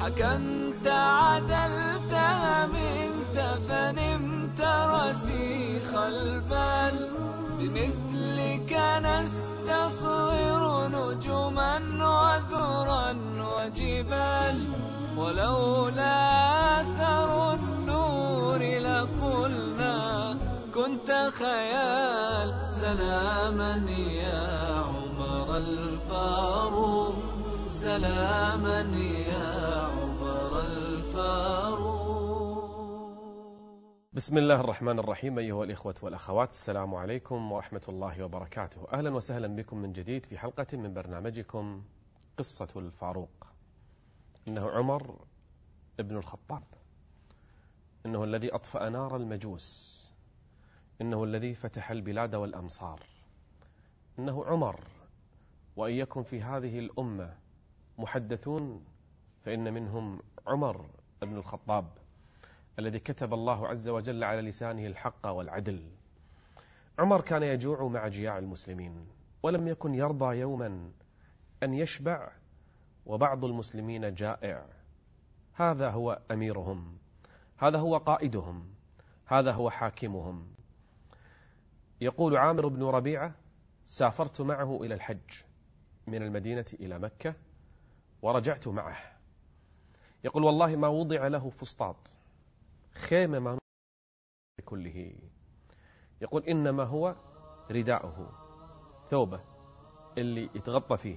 حكمت عدلت منت فنمت رسيخ البال. بمثلك نستصغر نجما وذرا وجبال. ولولا أثر النور لقلنا كنت خيال. سلاما يا عمر الفاروق. سلاما يا عمر الفاروق. بسم الله الرحمن الرحيم أيها الإخوة والأخوات السلام عليكم ورحمة الله وبركاته. أهلا وسهلا بكم من جديد في حلقة من برنامجكم قصة الفاروق. إنه عمر ابن الخطاب. إنه الذي أطفأ نار المجوس. إنه الذي فتح البلاد والأمصار. إنه عمر وإن يكن في هذه الأمة محدثون فإن منهم عمر بن الخطاب الذي كتب الله عز وجل على لسانه الحق والعدل. عمر كان يجوع مع جياع المسلمين ولم يكن يرضى يوما أن يشبع وبعض المسلمين جائع. هذا هو أميرهم هذا هو قائدهم هذا هو حاكمهم. يقول عامر بن ربيعة سافرت معه إلى الحج من المدينة إلى مكة ورجعت معه. يقول والله ما وضع له فسطاط. خيمة ما كله يقول إنما هو رداؤه. ثوبه اللي يتغطى فيه.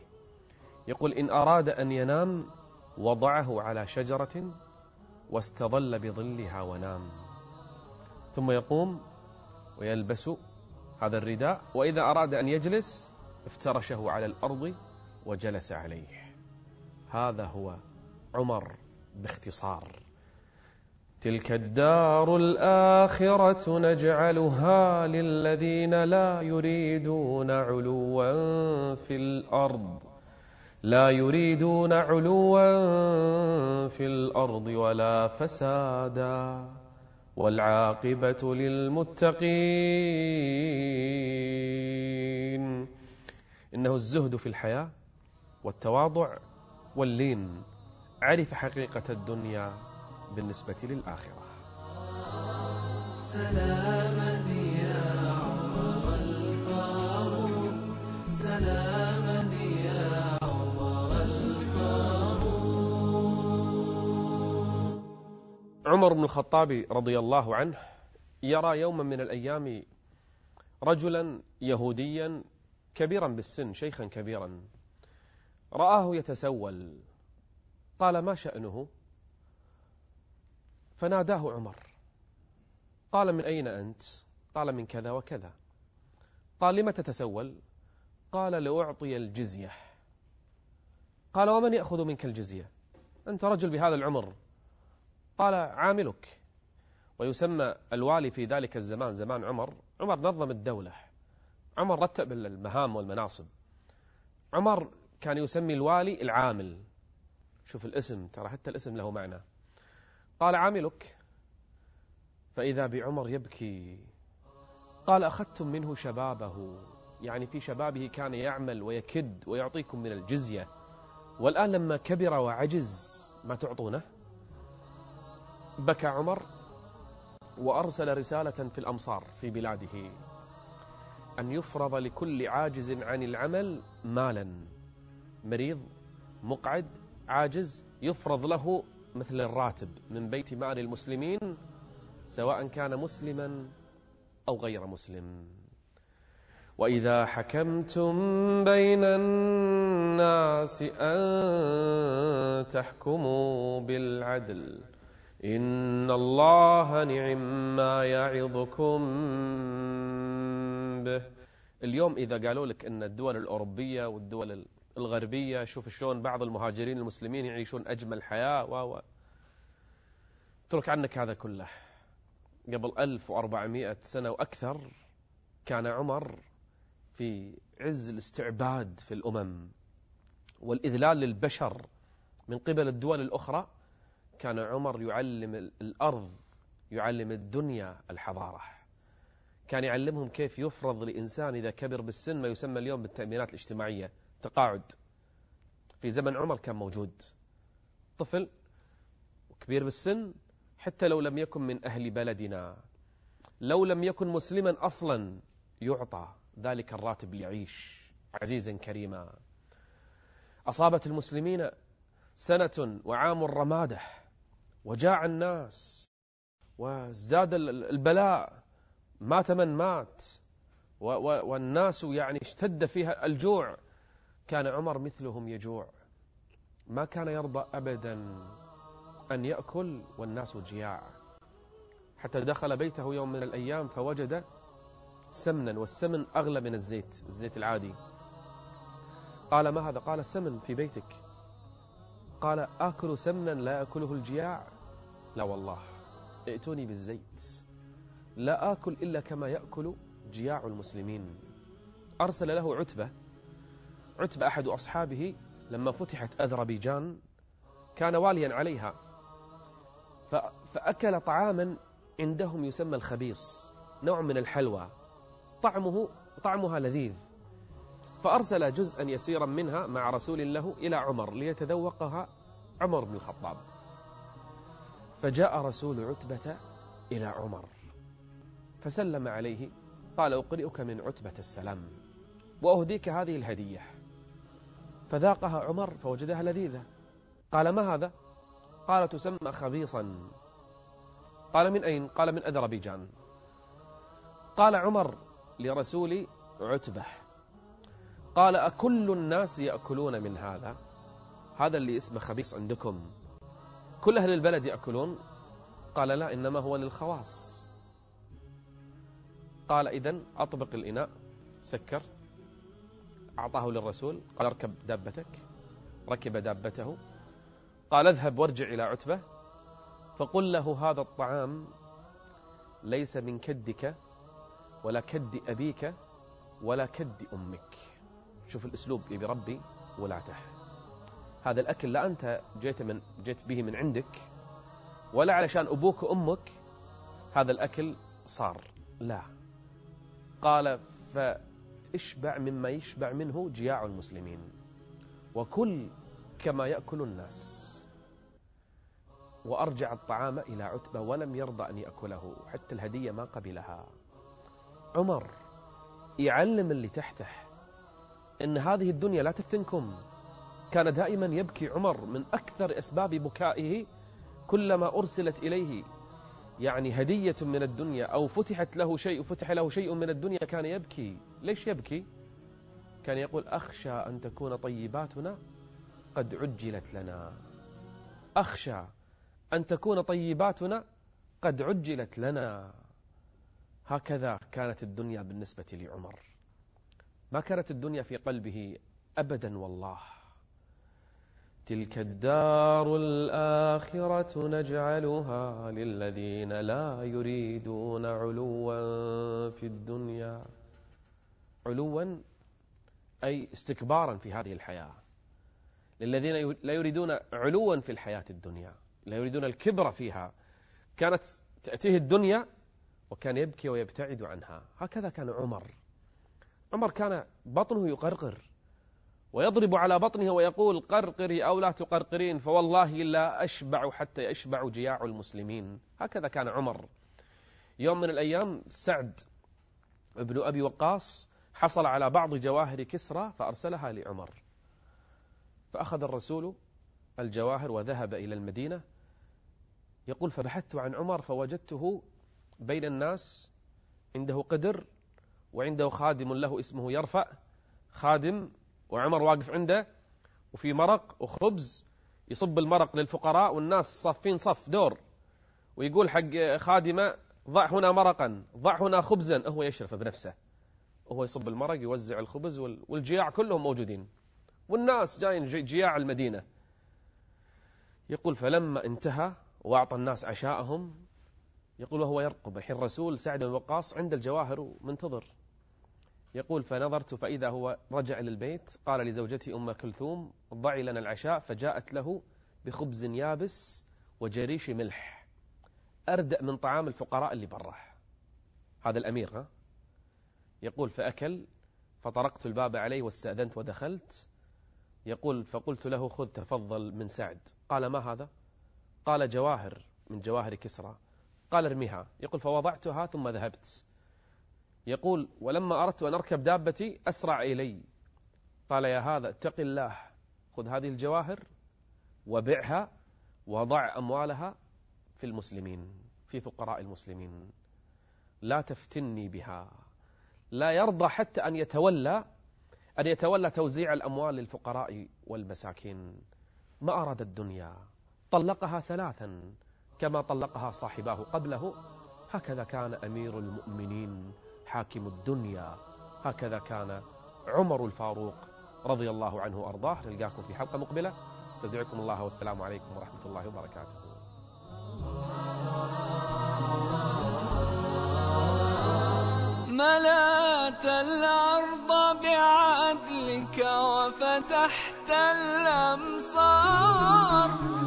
يقول إن أراد أن ينام وضعه على شجرة واستظل بظلها ونام. ثم يقوم ويلبس هذا الرداء. وإذا أراد أن يجلس افترشه على الأرض وجلس عليه. هذا هو عمر باختصار. تلك الدار الآخرة نجعلها للذين لا يريدون علوا في الأرض. لا يريدون علوا في الأرض ولا فسادا. والعاقبة للمتقين. إنه الزهد في الحياة والتواضع واللين عرف حقيقة الدنيا بالنسبة للآخرة. سلاما يا عمر الفاروق. سلاما يا عمر الفاروق. عمر بن الخطاب رضي الله عنه يرى يوما من الأيام رجلا يهوديا كبيرا بالسن شيخا كبيرا. رآه يتسول. قال ما شأنه? فناداه عمر. قال من أين أنت? قال من كذا وكذا. قال لم تتسول؟ قال لأعطي الجزية. قال ومن يأخذ منك الجزية؟ أنت رجل بهذا العمر. قال عاملك. ويسمى الوالي في ذلك الزمان زمان عمر. عمر نظم الدولة. عمر رتب المهام والمناصب. عمر كان يسمي الوالي العامل. شوف الاسم ترى حتى الاسم له معنى. قال عاملك؟ فإذا بعمر يبكي. قال أخذتم منه شبابه. يعني في شبابه كان يعمل ويكد ويعطيكم من الجزية. والآن لما كبر وعجز ما تعطونه؟ بكى عمر وأرسل رسالة في الأمصار في بلاده أن يفرض لكل عاجز عن العمل مالا. مريض مقعد عاجز يفرض له مثل الراتب من بيت مال المسلمين سواء كان مسلما أو غير مسلم. وإذا حكمتم بين الناس أن تحكموا بالعدل إن الله نعم ما يعظكم به. اليوم إذا قالوا لك أن الدول الأوروبية والدول الغربية شوف شلون بعض المهاجرين المسلمين يعيشون أجمل حياة و اترك عنك هذا كله. قبل 1400 سنة وأكثر كان عمر في عز الاستعباد في الأمم والإذلال للبشر من قبل الدول الأخرى كان عمر يعلم الأرض يعلم الدنيا الحضارة. كان يعلمهم كيف يفرض لإنسان إذا كبر بالسن ما يسمى اليوم بالتأمينات الاجتماعية. تقاعد في زمن عمر كان موجود. طفل وكبير بالسن حتى لو لم يكن من أهل بلدنا. لو لم يكن مسلما أصلا يعطى ذلك الراتب ليعيش عزيزا كريما. أصابت المسلمين سنة وعام الرمادة وجاع الناس وازداد البلاء. مات من مات والناس يعني اشتد فيها الجوع. كان عمر مثلهم يجوع. ما كان يرضى أبدا أن يأكل والناس جياع. حتى دخل بيته يوم من الأيام فوجد سمنا والسمن أغلى من الزيت الزيت العادي. قال ما هذا؟ قال سمن في بيتك. قال آكل سمنا لا أكله الجياع؟ لا والله ائتوني بالزيت. لا آكل إلا كما يأكل جياع المسلمين. أرسل له عتبة عتبة أحد أصحابه لما فتحت أذربيجان كان واليا عليها فأكل طعاما عندهم يسمى الخبيص نوع من الحلوى طعمه طعمها لذيذ. فأرسل جزءا يسيرا منها مع رسول له إلى عمر ليتذوقها عمر بن الخطاب. فجاء رسول عتبة إلى عمر فسلم عليه قال أقرئك من عتبة السلام وأهديك هذه الهدية. فذاقها عمر فوجدها لذيذة. قال ما هذا؟ قال تسمى خبيصا. قال من أين؟ قال من أذربيجان. قال عمر لرسول عتبة. قال أكل الناس يأكلون من هذا؟ هذا اللي اسمه خبيص عندكم. كل أهل البلد يأكلون؟ قال لا إنما هو للخواص. قال إذن أطبق الإناء سكر أعطاه للرسول قال اركب دابتك ركب دابته قال اذهب وارجع إلى عتبة فقل له هذا الطعام ليس من كدك ولا كد أبيك ولا كد أمك. شوف الأسلوب يبي ربي ولاته. هذا الأكل لا أنت جيت, من جيت به من عندك ولا علشان أبوك وأمك هذا الأكل صار. لا. قال فاشبع مما يشبع منه جياع المسلمين. وكل كما يأكل الناس. وأرجع الطعام إلى عتبة ولم يرضى أن يأكله حتى الهدية ما قبلها. عمر يعلم اللي تحته إن هذه الدنيا لا تفتنكم. كان دائما يبكي عمر من أكثر أسباب بكائه كلما أرسلت إليه. يعني هدية من الدنيا أو فتحت له شيء فتح له شيء من الدنيا كان يبكي. ليش يبكي؟ كان يقول أخشى أن تكون طيباتنا قد عجلت لنا. أخشى أن تكون طيباتنا قد عجلت لنا. هكذا كانت الدنيا بالنسبة لعمر. ما كانت الدنيا في قلبه أبدا والله. تلك الدار الآخرة نجعلها للذين لا يريدون علوا في الدنيا. علوا أي استكبارا في هذه الحياة. للذين لا يريدون علوا في الحياة الدنيا لا يريدون الكبر فيها. كانت تأتيه الدنيا وكان يبكي ويبتعد عنها. هكذا كان عمر. عمر كان بطنه يقرقر ويضرب على بطنه ويقول قرقري أو لا تقرقرين فوالله لا أشبع حتى يشبع جياع المسلمين. هكذا كان عمر. يوم من الأيام سعد ابن أبي وقاص حصل على بعض جواهر كسرى فأرسلها لعمر. فأخذ الرسول الجواهر وذهب إلى المدينة. يقول فبحثت عن عمر فوجدته بين الناس عنده قدر وعنده خادم له اسمه يرفع. خادم وعمر واقف عنده وفي مرق وخبز يصب المرق للفقراء والناس صافين صف دور. ويقول حق خادمه ضع هنا مرقا ضع هنا خبزا. هو يشرف بنفسه. وهو يصب المرق يوزع الخبز والجياع كلهم موجودين. والناس جايين جياع المدينة. يقول فلما انتهى وأعطى الناس عشاءهم يقول وهو يرقب. الحين الرسول سعد بن وقاص عند الجواهر منتظر. يقول فنظرت فإذا هو رجع للبيت قال لزوجتي أم كلثوم ضعي لنا العشاء فجاءت له بخبز يابس وجريش ملح. أردأ من طعام الفقراء اللي براه. هذا الأمير ها؟ يقول فأكل فطرقت الباب عليه واستأذنت ودخلت. يقول فقلت له خذ تفضل من سعد. قال ما هذا؟ قال جواهر من جواهر كسرى. قال ارميها. يقول فوضعتها ثم ذهبت. يقول ولما أردت أن أركب دابتي أسرع إلي. قال يا هذا اتق الله. خذ هذه الجواهر وبعها وضع أموالها في المسلمين في فقراء المسلمين. لا تفتني بها. لا يرضى حتى أن يتولى أن يتولى توزيع الأموال للفقراء والمساكين. ما أراد الدنيا؟ طلقها ثلاثا كما طلقها صاحباه قبله. هكذا كان أمير المؤمنين حاكم الدنيا. هكذا كان عمر الفاروق رضي الله عنه وأرضاه. نلقاكم في حلقة مقبلة. استودعكم الله والسلام عليكم ورحمة الله وبركاته. ملأت الأرض بعدلك وفتحت الأمصار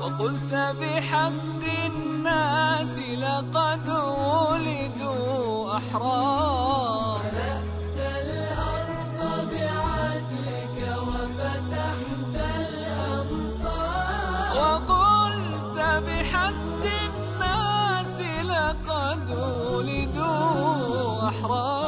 وقلت بحق الناس لقد ولدوا أحرار. ملأت الأرض بعدلك وفتحت الأمصار وقلت بحق الناس لقد ولدوا أحرار.